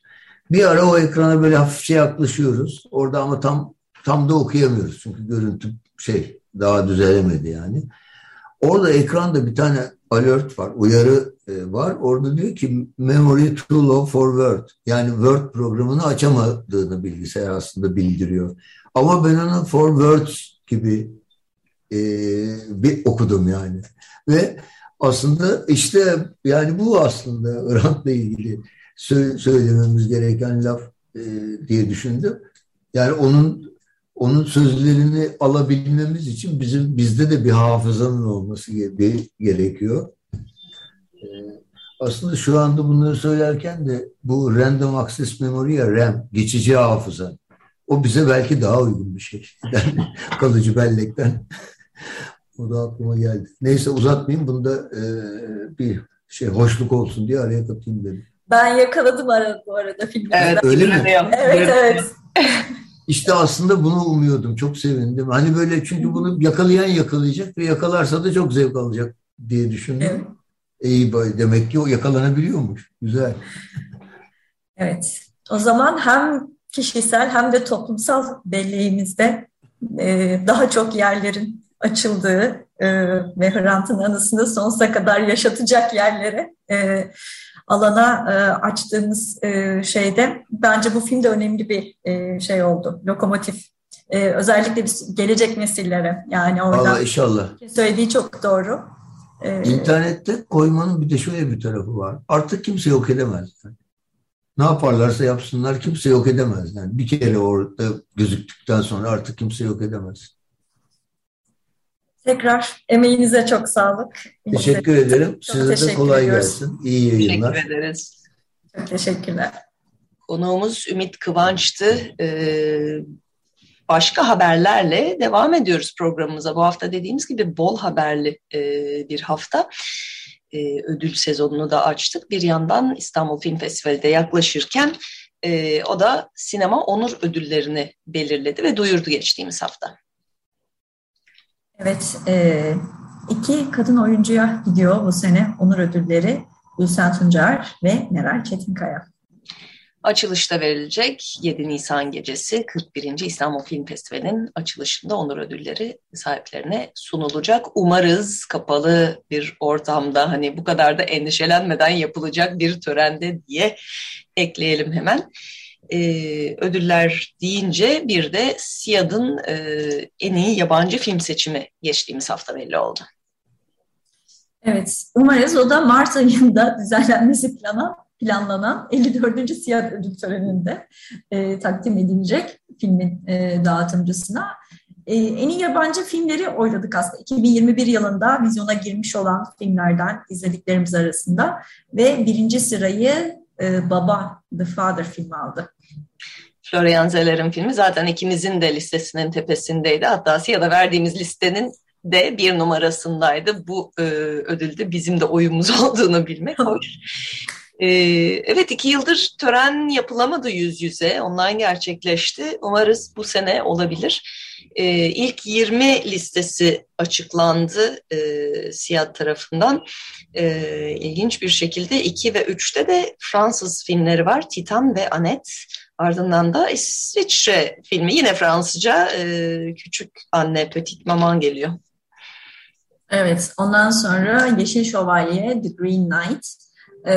Bir ara o ekrana böyle hafifçe yaklaşıyoruz. Orada ama tam tam da okuyamıyoruz. Çünkü görüntü şey daha düzelemedi yani. Orada ekranda bir tane alert var, uyarı e, var. Orada diyor ki memory too low for Word. Yani Word programını açamadığını bilgisayar aslında bildiriyor. Ama ben onu for Word gibi e, bir okudum yani. Ve aslında işte yani bu aslında Hrant'la ilgili söylememiz gereken laf e, diye düşündüm. Yani onun onun sözlerini alabilmemiz için bizim bizde de bir hafızanın olması gerekiyor. Ee, aslında şu anda bunları söylerken de bu random access memory ya RAM, geçici hafıza. O bize belki daha uygun bir şey. Kalıcı bellekten. o da aklıma geldi. Neyse uzatmayayım. Bunda e, bir şey hoşluk olsun diye araya katayım dedim. Ben yakaladım arada bu arada filmde. Evet, öyle mi? Evet, evet. İşte aslında bunu umuyordum. Çok sevindim. Hani böyle çünkü bunu yakalayan yakalayacak ve yakalarsa da çok zevk alacak diye düşündüm. Evet. İyi demek ki o yakalanabiliyormuş. Güzel. Evet. O zaman hem kişisel hem de toplumsal belleğimizde e, daha çok yerlerin açıldığı e, ve Hrant'ın anısını sonsuza kadar yaşatacak yerlere e, alana e, açtığımız e, şeyde bence bu film de önemli bir e, şey oldu. Lokomotif. E, özellikle gelecek nesillere yani orada. Allah inşallah. Söylediği çok doğru. E, İnternette koymanın bir de şöyle bir tarafı var. Artık kimse yok edemez. Ne yaparlarsa yapsınlar kimse yok edemez. Yani bir kere orada gözüktükten sonra artık kimse yok edemez. Tekrar emeğinize çok sağlık. Teşekkür Size ederim. Çok Size teşekkür de kolay ediyoruz. gelsin. İyi yayınlar. Teşekkür ederiz. Çok teşekkürler. Konuğumuz Ümit Kıvanç'tı. Ee, başka haberlerle devam ediyoruz programımıza. Bu hafta dediğimiz gibi bol haberli e, bir hafta. E, ödül sezonunu da açtık. Bir yandan İstanbul Film Festivali'de yaklaşırken e, o da sinema onur ödüllerini belirledi ve duyurdu geçtiğimiz hafta. Evet, e, iki kadın oyuncuya gidiyor bu sene onur ödülleri. Gülsen Tuncer ve Meral Çetinkaya. Açılışta verilecek 7 Nisan gecesi 41. İstanbul Film Festivali'nin açılışında onur ödülleri sahiplerine sunulacak. Umarız kapalı bir ortamda hani bu kadar da endişelenmeden yapılacak bir törende diye ekleyelim hemen e, ödüller deyince bir de Siyad'ın e, en iyi yabancı film seçimi geçtiğimiz hafta belli oldu. Evet, umarız o da Mart ayında düzenlenmesi plana, planlanan 54. Siyah Ödül Töreni'nde e, takdim edilecek filmin e, dağıtımcısına. E, en iyi yabancı filmleri oyladık aslında. 2021 yılında vizyona girmiş olan filmlerden izlediklerimiz arasında ve birinci sırayı e, Baba, The Father filmi aldı. Florian Zeller'in filmi zaten ikimizin de listesinin tepesindeydi. Hatta Siyah'da verdiğimiz listenin de bir numarasındaydı. Bu e, ödülde bizim de oyumuz olduğunu bilmek hoş. E, evet iki yıldır tören yapılamadı yüz yüze. Online gerçekleşti. Umarız bu sene olabilir. E, ilk 20 listesi açıklandı e, tarafından. E, ilginç bir şekilde 2 ve 3'te de Fransız filmleri var. Titan ve Anet. Ardından da İsviçre filmi yine Fransızca e, Küçük Anne Petit Maman geliyor. Evet, ondan sonra Yeşil Şövalye, The Green Knight, e,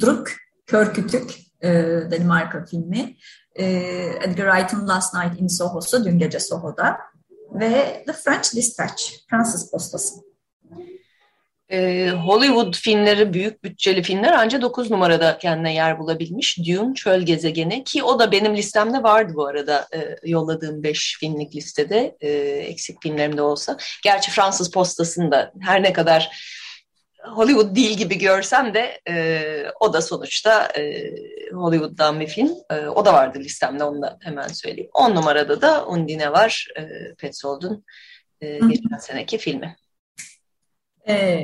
Druk, Kör Kütük, e, Danimarka filmi, e, Edgar Wright'ın Last Night in Soho'su, Dün Gece Soho'da ve The French Dispatch, Fransız Postası. Ee, Hollywood filmleri, büyük bütçeli filmler ancak 9 numarada kendine yer bulabilmiş. Dune, Çöl Gezegeni ki o da benim listemde vardı bu arada e, yolladığım 5 filmlik listede e, eksik filmlerimde olsa. Gerçi Fransız postasında her ne kadar Hollywood değil gibi görsem de e, o da sonuçta e, Hollywood'dan bir film. E, o da vardı listemde onu da hemen söyleyeyim. 10 numarada da Undine var. E, Petzold'un e, geçen seneki filmi. E,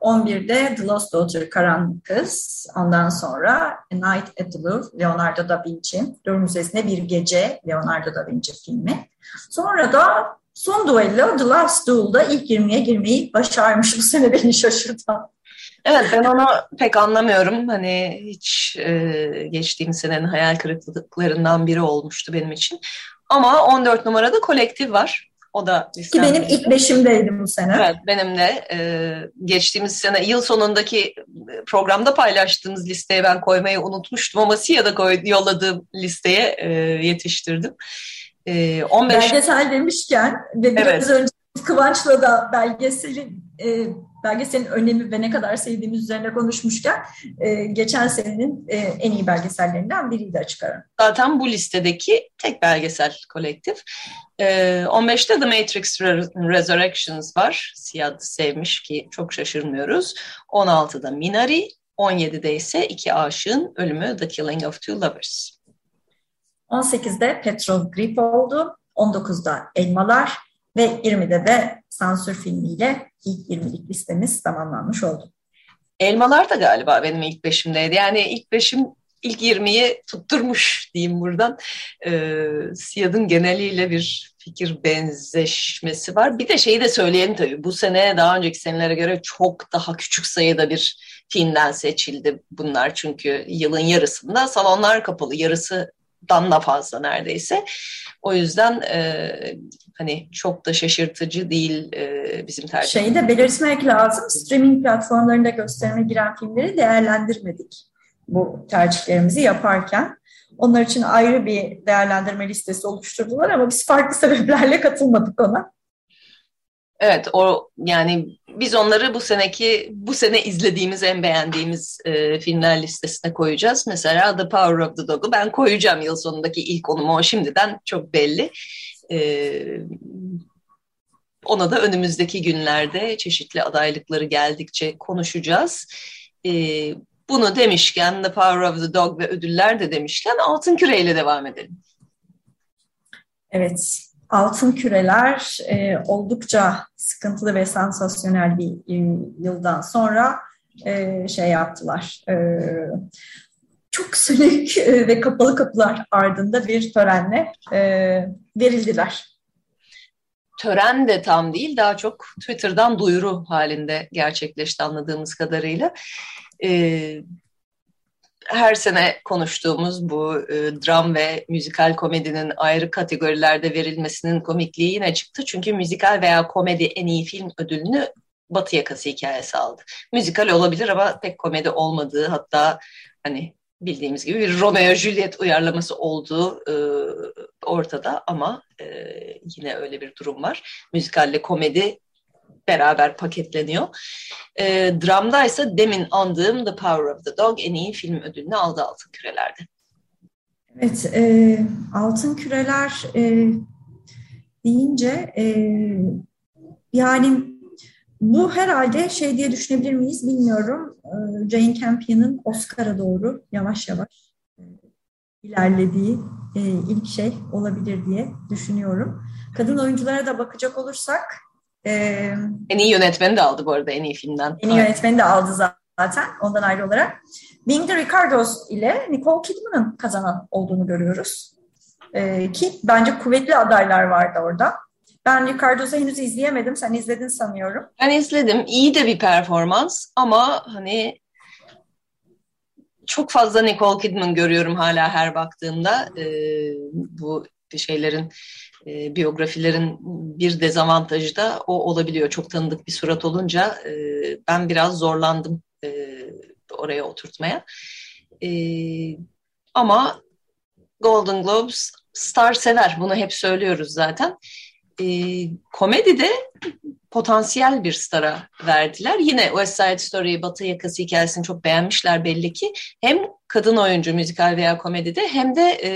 11'de The Lost Daughter, Karanlık Kız. Ondan sonra A Night at the Louvre, Leonardo da Vinci. Louvre Müzesi'nde Bir Gece, Leonardo da Vinci filmi. Sonra da son duello The Last Duel'da ilk 20'ye girmeyi başarmış. Bu sene beni şaşırtan. Evet ben onu pek anlamıyorum. Hani hiç e, geçtiğim senenin hayal kırıklıklarından biri olmuştu benim için. Ama 14 numarada kolektif var. O da Ki benim ilk beşimdeydi bu sene. Evet benim de e, geçtiğimiz sene yıl sonundaki programda paylaştığımız listeye ben koymayı unutmuştum ama SİA'da koy, yolladığım listeye e, yetiştirdim. E, 15 Belgesel demişken ve biraz evet. önce Kıvanç'la da belgeselin e, belgeselin önemi ve ne kadar sevdiğimiz üzerine konuşmuşken e, geçen senenin e, en iyi belgesellerinden biriydi açık ara. Zaten bu listedeki tek belgesel kolektif. E, 15'te The Matrix Resurrections var. Siyah sevmiş ki çok şaşırmıyoruz. 16'da Minari, 17'de ise iki aşığın ölümü The Killing of Two Lovers. 18'de Petrol Grip oldu. 19'da Elmalar, ve 20'de de sansür filmiyle ilk 20'lik listemiz tamamlanmış oldu. Elmalar da galiba benim ilk beşimdeydi. Yani ilk beşim ilk 20'yi tutturmuş diyeyim buradan. Ee, Siyad'ın geneliyle bir fikir benzeşmesi var. Bir de şeyi de söyleyelim tabii. Bu sene daha önceki senelere göre çok daha küçük sayıda bir filmden seçildi bunlar. Çünkü yılın yarısında salonlar kapalı. Yarısından da fazla neredeyse. O yüzden e, hani çok da şaşırtıcı değil e, bizim tercihimiz. Şeyi de belirtmek lazım. Streaming platformlarında gösterime giren filmleri değerlendirmedik bu tercihlerimizi yaparken. Onlar için ayrı bir değerlendirme listesi oluşturdular ama biz farklı sebeplerle katılmadık ona. Evet, o yani biz onları bu seneki bu sene izlediğimiz en beğendiğimiz e, filmler listesine koyacağız. Mesela The Power of the Dog'u ben koyacağım yıl sonundaki ilk onumu o şimdiden çok belli. E, ona da önümüzdeki günlerde çeşitli adaylıkları geldikçe konuşacağız. E, bunu demişken The Power of the Dog ve ödüller de demişken Altın Küre ile devam edelim. Evet, Altın Küreler e, oldukça sıkıntılı ve sansasyonel bir e, yıldan sonra e, şey yaptılar. E, çok sönük e, ve kapalı kapılar ardında bir törenle e, verildiler. Tören de tam değil, daha çok Twitter'dan duyuru halinde gerçekleşti anladığımız kadarıyla. E, her sene konuştuğumuz bu e, dram ve müzikal komedinin ayrı kategorilerde verilmesinin komikliği yine çıktı. Çünkü müzikal veya komedi en iyi film ödülünü Batı Yakası hikayesi aldı. Müzikal olabilir ama pek komedi olmadığı hatta hani bildiğimiz gibi bir Romeo Juliet uyarlaması olduğu e, ortada ama e, yine öyle bir durum var. Müzikalle komedi beraber paketleniyor. E, dramda ise demin andığım The Power of the Dog en iyi film ödülünü aldı Altın Küreler'de. Evet, e, Altın Küreler e, deyince e, yani bu herhalde şey diye düşünebilir miyiz bilmiyorum. E, Jane Campion'ın Oscar'a doğru yavaş yavaş e, ilerlediği e, ilk şey olabilir diye düşünüyorum. Kadın oyunculara da bakacak olursak e, en iyi yönetmeni de aldı bu arada en iyi filmden. En iyi yönetmeni de aldı zaten ondan ayrı olarak. Being the Ricardos ile Nicole Kidman'ın kazanan olduğunu görüyoruz. E, ki bence kuvvetli adaylar vardı orada. Ben Ricardos'u henüz izleyemedim. Sen izledin sanıyorum. Ben izledim. İyi de bir performans ama hani çok fazla Nicole Kidman görüyorum hala her baktığımda. E, bu şeylerin e, biyografilerin bir dezavantajı da o olabiliyor. Çok tanıdık bir surat olunca e, ben biraz zorlandım e, oraya oturtmaya. E, ama Golden Globes star sever. Bunu hep söylüyoruz zaten. E, komedide potansiyel bir stara verdiler. Yine West Side Story, Batı Yakası hikayesini çok beğenmişler belli ki. Hem kadın oyuncu müzikal veya komedide hem de e,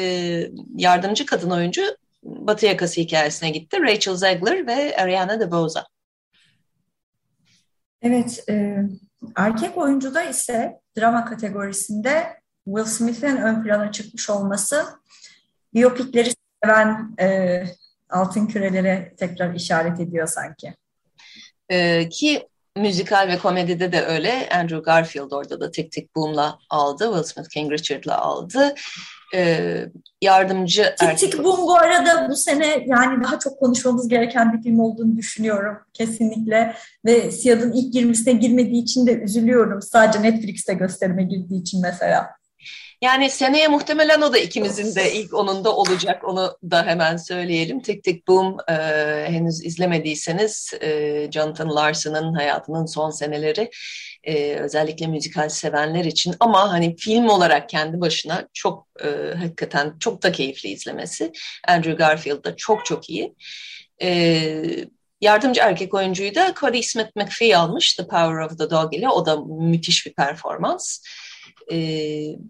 yardımcı kadın oyuncu Batı Yakası hikayesine gitti. Rachel Zegler ve Ariana DeBose. Evet, e, erkek oyuncuda ise drama kategorisinde Will Smith'in ön plana çıkmış olması biyopikleri seven e, altın kürelere tekrar işaret ediyor sanki. E, ki müzikal ve komedide de öyle. Andrew Garfield orada da Tic Tic Boom'la aldı. Will Smith King Richard'la aldı. Ee, yardımcı... Tic Tic Boom bu arada bu sene yani daha çok konuşmamız gereken bir film olduğunu düşünüyorum kesinlikle. Ve Siyad'ın ilk 20'sine girmediği için de üzülüyorum. Sadece Netflix'te gösterime girdiği için mesela. Yani seneye muhtemelen o da ikimizin de ilk onunda olacak. Onu da hemen söyleyelim. Tic Tic Boom e, henüz izlemediyseniz e, Jonathan Larson'ın hayatının son seneleri e, özellikle müzikal sevenler için ama hani film olarak kendi başına çok e, hakikaten çok da keyifli izlemesi. Andrew Garfield da çok çok iyi. E, yardımcı erkek oyuncuyu da Cody Smith McPhee almış The Power of the Dog ile. O da müthiş bir performans. E,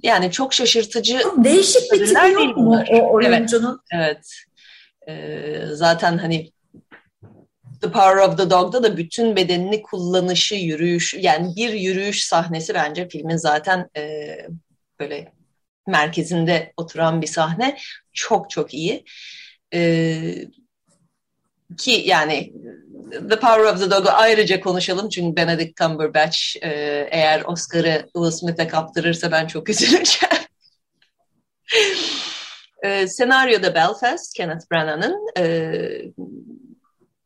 yani çok şaşırtıcı. Değişik bir tipi yok mu o oyuncunun? Evet. evet. E, zaten hani The Power of the Dog'da da bütün bedenini kullanışı, yürüyüş, yani bir yürüyüş sahnesi bence filmin zaten e, böyle merkezinde oturan bir sahne. Çok çok iyi. E, ki yani The Power of the Dog'u ayrıca konuşalım çünkü Benedict Cumberbatch e, eğer Oscar'ı Will Smith'e kaptırırsa ben çok üzüleceğim. e, senaryoda Belfast, Kenneth Branagh'ın e,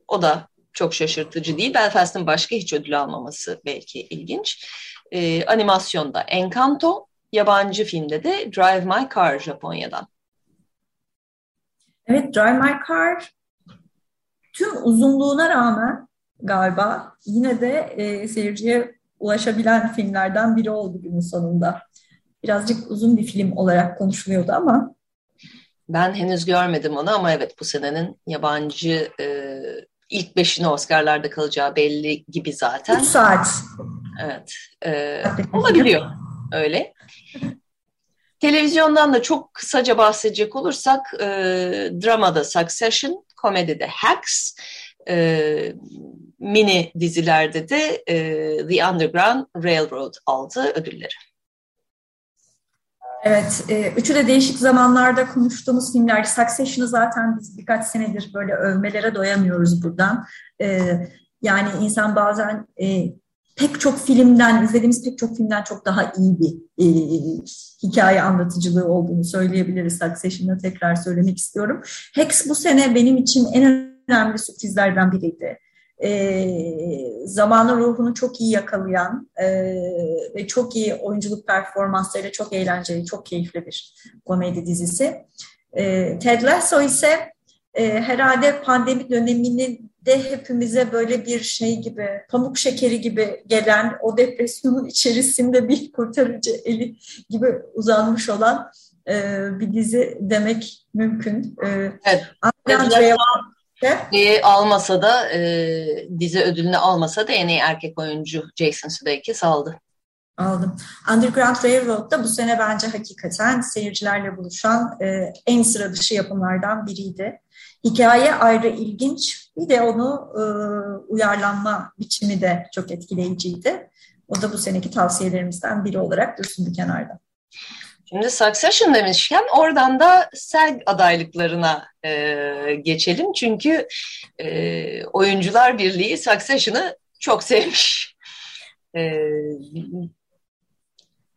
o da çok şaşırtıcı değil. Belfast'ın başka hiç ödül almaması belki ilginç. E, animasyonda Encanto, yabancı filmde de Drive My Car Japonya'dan. Evet, Drive My Car tüm uzunluğuna rağmen galiba yine de e, seyirciye ulaşabilen filmlerden biri oldu günün sonunda. Birazcık uzun bir film olarak konuşuluyordu ama. Ben henüz görmedim onu ama evet bu senenin yabancı e, ilk beşine Oscar'larda kalacağı belli gibi zaten. 3 saat. Evet. E, olabiliyor öyle. Televizyondan da çok kısaca bahsedecek olursak e, dramada Succession, komedide Hacks, e, mini dizilerde de e, The Underground Railroad aldı ödülleri. Evet, e, üçü de değişik zamanlarda konuştuğumuz filmler. Succession'ı zaten biz birkaç senedir böyle övmelere doyamıyoruz buradan. E, yani insan bazen e, pek çok filmden, izlediğimiz pek çok filmden çok daha iyi bir e, hikaye anlatıcılığı olduğunu söyleyebiliriz. Succession'ı tekrar söylemek istiyorum. Hex bu sene benim için en önemli sürprizlerden biriydi e, zamanın ruhunu çok iyi yakalayan e, ve çok iyi oyunculuk performanslarıyla çok eğlenceli, çok keyifli bir komedi dizisi. E, Ted Lasso ise e, herhalde pandemi döneminin de hepimize böyle bir şey gibi, pamuk şekeri gibi gelen o depresyonun içerisinde bir kurtarıcı eli gibi uzanmış olan e, bir dizi demek mümkün. E, evet. Lasso, E, almasa da e, dizi ödülünü almasa da en iyi erkek oyuncu Jason Sudeikis aldı. Aldım. Underground Railroad da bu sene bence hakikaten seyircilerle buluşan e, en sıra dışı yapımlardan biriydi. Hikaye ayrı ilginç. Bir de onu e, uyarlanma biçimi de çok etkileyiciydi. O da bu seneki tavsiyelerimizden biri olarak dursun bir kenarda. Şimdi Succession demişken oradan da SAG adaylıklarına e, geçelim. Çünkü e, Oyuncular Birliği Succession'ı çok sevmiş. E,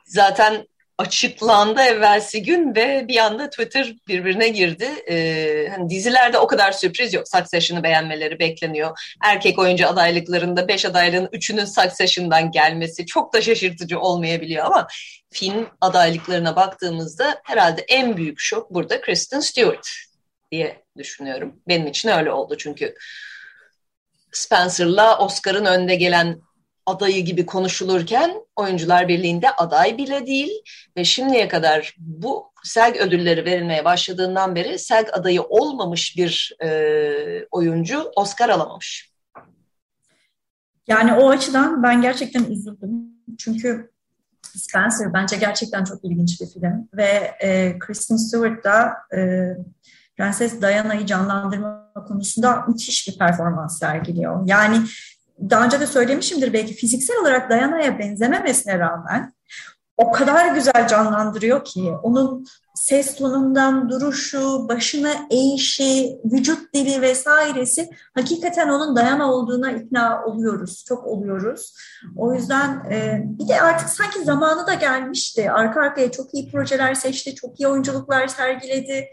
zaten açıklandı evvelsi gün ve bir anda Twitter birbirine girdi. Ee, hani dizilerde o kadar sürpriz yok. Succession'ı beğenmeleri bekleniyor. Erkek oyuncu adaylıklarında beş adaylığın üçünün Succession'dan gelmesi çok da şaşırtıcı olmayabiliyor ama film adaylıklarına baktığımızda herhalde en büyük şok burada Kristen Stewart diye düşünüyorum. Benim için öyle oldu çünkü Spencer'la Oscar'ın önde gelen adayı gibi konuşulurken Oyuncular Birliği'nde aday bile değil ve şimdiye kadar bu SEG ödülleri verilmeye başladığından beri SEG adayı olmamış bir e, oyuncu Oscar alamamış. Yani o açıdan ben gerçekten üzüldüm. Çünkü Spencer bence gerçekten çok ilginç bir film ve e, Kristen Stewart da e, Prenses Diana'yı canlandırma konusunda müthiş bir performans sergiliyor. Yani daha önce de söylemişimdir belki fiziksel olarak Dayana'ya benzememesine rağmen o kadar güzel canlandırıyor ki onun ses tonundan duruşu, başına eğişi, vücut dili vesairesi hakikaten onun Dayana olduğuna ikna oluyoruz. Çok oluyoruz. O yüzden e, bir de artık sanki zamanı da gelmişti. Arka arkaya çok iyi projeler seçti, çok iyi oyunculuklar sergiledi.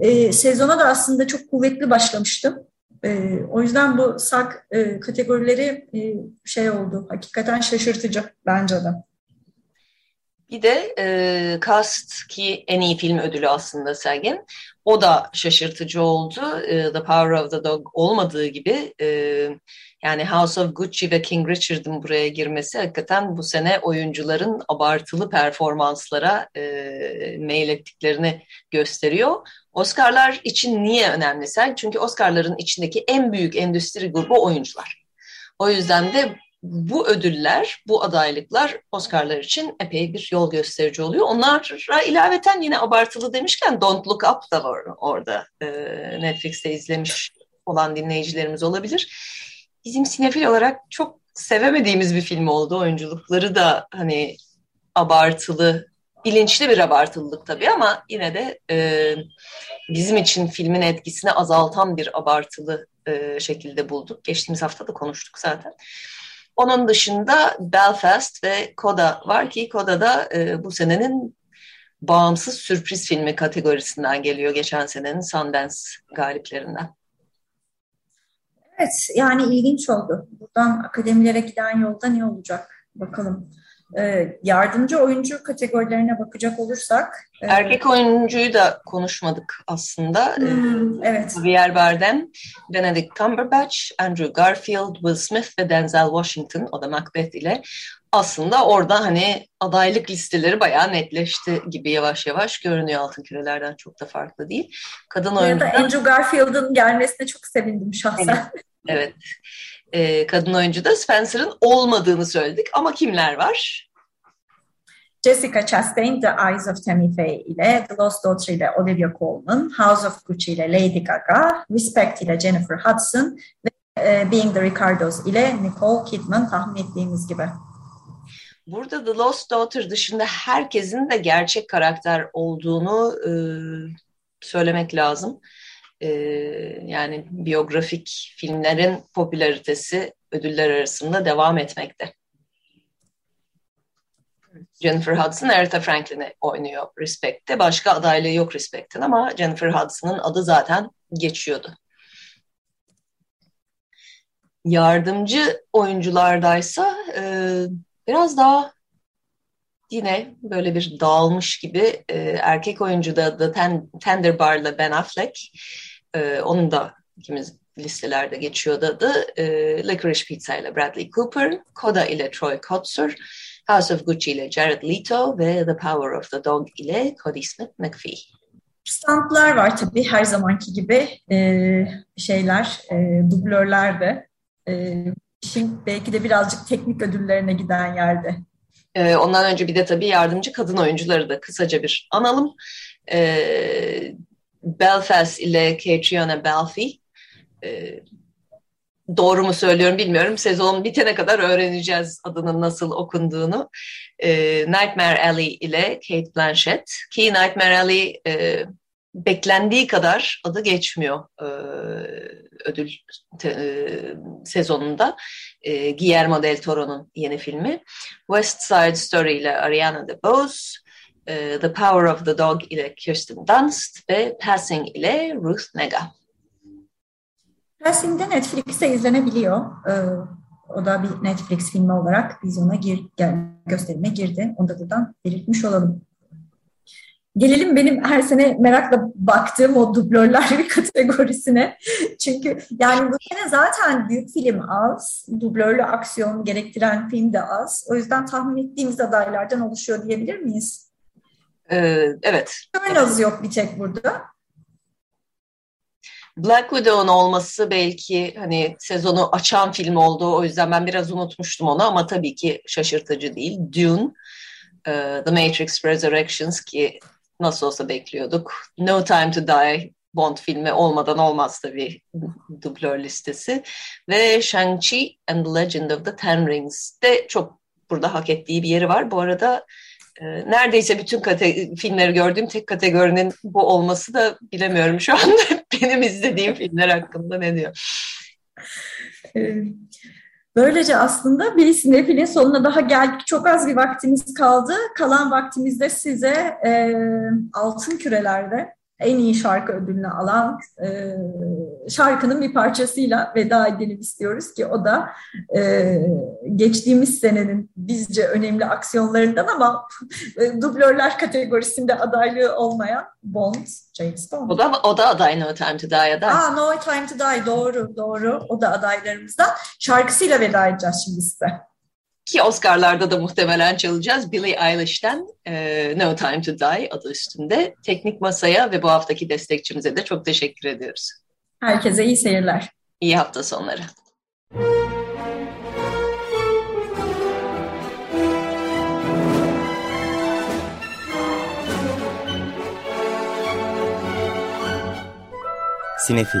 E, sezona da aslında çok kuvvetli başlamıştım. E, o yüzden bu sak e, kategorileri e, şey oldu. Hakikaten şaşırtıcı bence de. Bir de e, Cast ki en iyi film ödülü aslında Sergen. O da şaşırtıcı oldu. E, the Power of the Dog olmadığı gibi e, yani House of Gucci ve King Richard'ın buraya girmesi hakikaten bu sene oyuncuların abartılı performanslara e, mail ettiklerini gösteriyor. Oscar'lar için niye önemli sen? Çünkü Oscar'ların içindeki en büyük endüstri grubu oyuncular. O yüzden de bu ödüller, bu adaylıklar Oscar'lar için epey bir yol gösterici oluyor. Onlara ilaveten yine abartılı demişken Don't Look Up da var orada. Ee, Netflix'te izlemiş olan dinleyicilerimiz olabilir. Bizim sinefil olarak çok sevemediğimiz bir film oldu. Oyunculukları da hani abartılı, bilinçli bir abartılılık tabii ama yine de e, bizim için filmin etkisini azaltan bir abartılı e, şekilde bulduk. Geçtiğimiz hafta da konuştuk zaten. Onun dışında Belfast ve Coda var ki Coda da e, bu senenin bağımsız sürpriz filmi kategorisinden geliyor geçen senenin Sundance galiplerinden. Evet yani ilginç oldu. Buradan akademilere giden yolda ne olacak bakalım. Ee, yardımcı oyuncu kategorilerine bakacak olursak. E, Erkek oyuncuyu da konuşmadık aslında. E, hmm, evet. Javier Bardem, Benedict Cumberbatch, Andrew Garfield, Will Smith ve Denzel Washington o da Macbeth ile aslında orada hani adaylık listeleri bayağı netleşti gibi yavaş yavaş görünüyor altın kürelerden çok da farklı değil. Kadın oyuncu Andrew Garfield'ın gelmesine çok sevindim şahsen. Evet. evet e, kadın oyuncu da Spencer'ın olmadığını söyledik. Ama kimler var? Jessica Chastain, The Eyes of Tammy Faye ile, The Lost Daughter ile Olivia Colman, House of Gucci ile Lady Gaga, Respect ile Jennifer Hudson ve e, Being the Ricardos ile Nicole Kidman tahmin ettiğimiz gibi. Burada The Lost Daughter dışında herkesin de gerçek karakter olduğunu e, söylemek lazım e, yani biyografik filmlerin popülaritesi ödüller arasında devam etmekte. Jennifer Hudson Aretha Franklin'i oynuyor Respect'te. Başka adaylığı yok Respect'in ama Jennifer Hudson'ın adı zaten geçiyordu. Yardımcı oyunculardaysa e, biraz daha yine böyle bir dağılmış gibi e, erkek oyuncuda Ten, Tender Bar'la Ben Affleck e, onun da ikimiz listelerde geçiyordu adı. E, Licorice Pizza ile Bradley Cooper, Coda ile Troy Kotsur, House of Gucci ile Jared Leto ve The Power of the Dog ile Cody Smith McPhee. Standlar var tabii her zamanki gibi e, şeyler, e, dublörler de. E, işin belki de birazcık teknik ödüllerine giden yerde. E, ondan önce bir de tabii yardımcı kadın oyuncuları da kısaca bir analım. E, Belfast ile Catriona Balfe e, doğru mu söylüyorum bilmiyorum. Sezon bitene kadar öğreneceğiz adının nasıl okunduğunu. E, Nightmare Alley ile Kate Blanchett. Ki Nightmare Alley e, beklendiği kadar adı geçmiyor e, ödül te, e, sezonunda. E, Guillermo del Toro'nun yeni filmi. West Side Story ile Ariana DeBose. E, the Power of the Dog ile Kirsten Dunst ve Passing ile Ruth Nega. Passing'de Netflix'te izlenebiliyor. Ee, o da bir Netflix filmi olarak vizyona gir, gel, gösterime girdi. Onu da buradan belirtmiş olalım. Gelelim benim her sene merakla baktığım o dublörler kategorisine. Çünkü yani bu sene zaten büyük film az, dublörlü aksiyon gerektiren film de az. O yüzden tahmin ettiğimiz adaylardan oluşuyor diyebilir miyiz? Ee, evet. Az yok bir tek burada. Black Widow'un olması belki hani sezonu açan film oldu. O yüzden ben biraz unutmuştum onu ama tabii ki şaşırtıcı değil. Dune, uh, The Matrix Resurrections ki nasıl olsa bekliyorduk. No Time to Die Bond filmi olmadan olmaz tabii dublör listesi. Ve Shang-Chi and the Legend of the Ten Rings de çok burada hak ettiği bir yeri var. Bu arada e, neredeyse bütün filmleri gördüğüm tek kategorinin bu olması da bilemiyorum şu anda. Benim izlediğim filmler hakkında ne diyor? Böylece aslında bir sinefilin sonuna daha geldik. Çok az bir vaktimiz kaldı. Kalan vaktimizde size e, Altın Küreler'de en iyi şarkı ödülünü alan e, şarkının bir parçasıyla veda edelim istiyoruz ki o da e, geçtiğimiz senenin bizce önemli aksiyonlarından ama e, dublörler kategorisinde adaylığı olmayan Bond, James Bond. O da, o da aday No Time to Die aday. Aa, No Time to Die doğru doğru o da adaylarımızdan. Şarkısıyla veda edeceğiz şimdi size. Ki Oscar'larda da muhtemelen çalacağız. Billie Eilish'ten e, No Time to Die adı üstünde. Teknik Masa'ya ve bu haftaki destekçimize de çok teşekkür ediyoruz. Herkese iyi seyirler. İyi hafta sonları. Sinefil